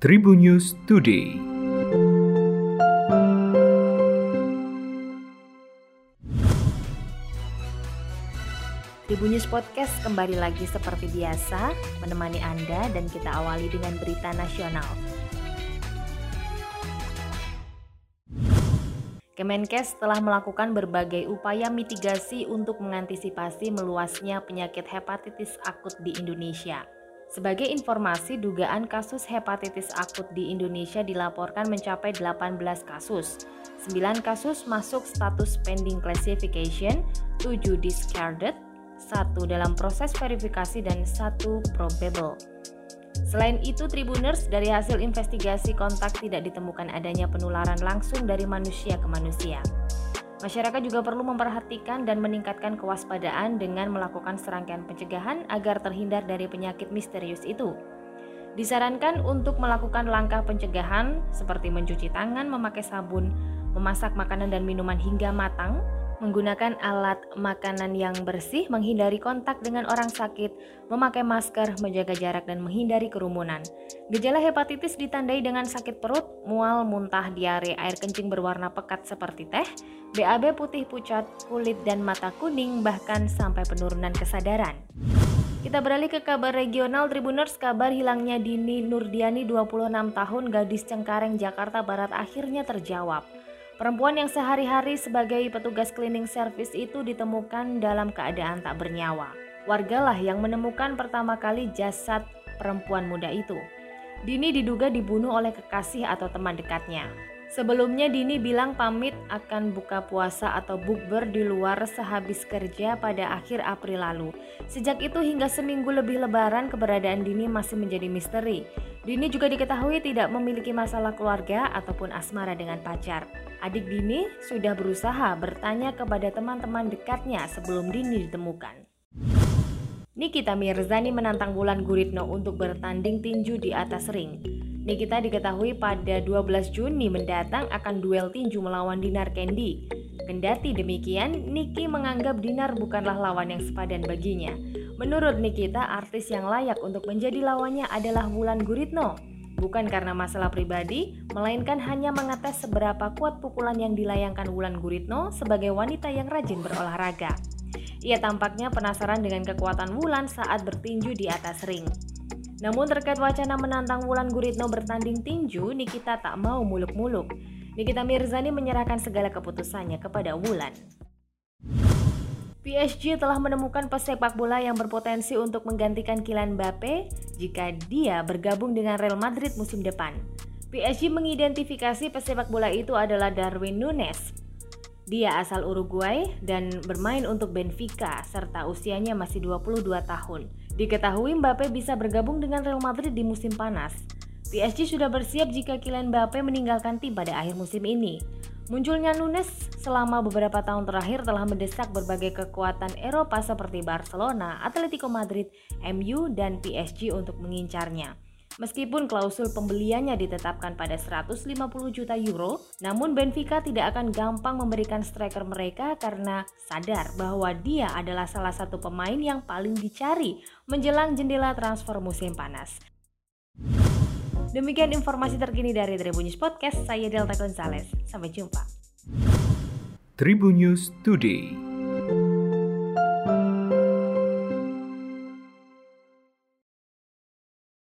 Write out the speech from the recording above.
Tribun News Today. Tribun News Podcast kembali lagi seperti biasa menemani Anda dan kita awali dengan berita nasional. Kemenkes telah melakukan berbagai upaya mitigasi untuk mengantisipasi meluasnya penyakit hepatitis akut di Indonesia. Sebagai informasi, dugaan kasus hepatitis akut di Indonesia dilaporkan mencapai 18 kasus. 9 kasus masuk status pending classification, 7 discarded, 1 dalam proses verifikasi dan 1 probable. Selain itu, Tribuners dari hasil investigasi kontak tidak ditemukan adanya penularan langsung dari manusia ke manusia. Masyarakat juga perlu memperhatikan dan meningkatkan kewaspadaan dengan melakukan serangkaian pencegahan agar terhindar dari penyakit misterius itu. Disarankan untuk melakukan langkah pencegahan seperti mencuci tangan memakai sabun, memasak makanan dan minuman hingga matang, menggunakan alat makanan yang bersih, menghindari kontak dengan orang sakit, memakai masker, menjaga jarak, dan menghindari kerumunan. Gejala hepatitis ditandai dengan sakit perut, mual, muntah, diare, air kencing berwarna pekat seperti teh, BAB putih pucat, kulit dan mata kuning, bahkan sampai penurunan kesadaran. Kita beralih ke kabar regional Tribuners, kabar hilangnya Dini Nurdiani 26 tahun gadis Cengkareng Jakarta Barat akhirnya terjawab. Perempuan yang sehari-hari sebagai petugas cleaning service itu ditemukan dalam keadaan tak bernyawa. Wargalah yang menemukan pertama kali jasad perempuan muda itu. Dini diduga dibunuh oleh kekasih atau teman dekatnya. Sebelumnya Dini bilang pamit akan buka puasa atau bukber di luar sehabis kerja pada akhir April lalu. Sejak itu hingga seminggu lebih lebaran keberadaan Dini masih menjadi misteri. Dini juga diketahui tidak memiliki masalah keluarga ataupun asmara dengan pacar. Adik Dini sudah berusaha bertanya kepada teman-teman dekatnya sebelum Dini ditemukan. Nikita Mirzani menantang Wulan Guritno untuk bertanding tinju di atas ring. Nikita diketahui pada 12 Juni mendatang akan duel tinju melawan Dinar Kendi. Kendati demikian, Niki menganggap Dinar bukanlah lawan yang sepadan baginya. Menurut Nikita, artis yang layak untuk menjadi lawannya adalah Wulan Guritno. Bukan karena masalah pribadi, melainkan hanya mengetes seberapa kuat pukulan yang dilayangkan Wulan Guritno sebagai wanita yang rajin berolahraga. Ia tampaknya penasaran dengan kekuatan Wulan saat bertinju di atas ring. Namun terkait wacana menantang Wulan Guritno bertanding tinju, Nikita tak mau muluk-muluk. Nikita Mirzani menyerahkan segala keputusannya kepada Wulan. PSG telah menemukan pesepak bola yang berpotensi untuk menggantikan Kylian Mbappe jika dia bergabung dengan Real Madrid musim depan. PSG mengidentifikasi pesepak bola itu adalah Darwin Nunes. Dia asal Uruguay dan bermain untuk Benfica serta usianya masih 22 tahun. Diketahui Mbappe bisa bergabung dengan Real Madrid di musim panas. PSG sudah bersiap jika Kylian Mbappe meninggalkan tim pada akhir musim ini. Munculnya Nunes selama beberapa tahun terakhir telah mendesak berbagai kekuatan Eropa seperti Barcelona, Atletico Madrid, MU, dan PSG untuk mengincarnya. Meskipun klausul pembeliannya ditetapkan pada 150 juta euro, namun Benfica tidak akan gampang memberikan striker mereka karena sadar bahwa dia adalah salah satu pemain yang paling dicari menjelang jendela transfer musim panas. Demikian informasi terkini dari Tribun News Podcast, saya Delta Gonzales. Sampai jumpa. Tribun News Today.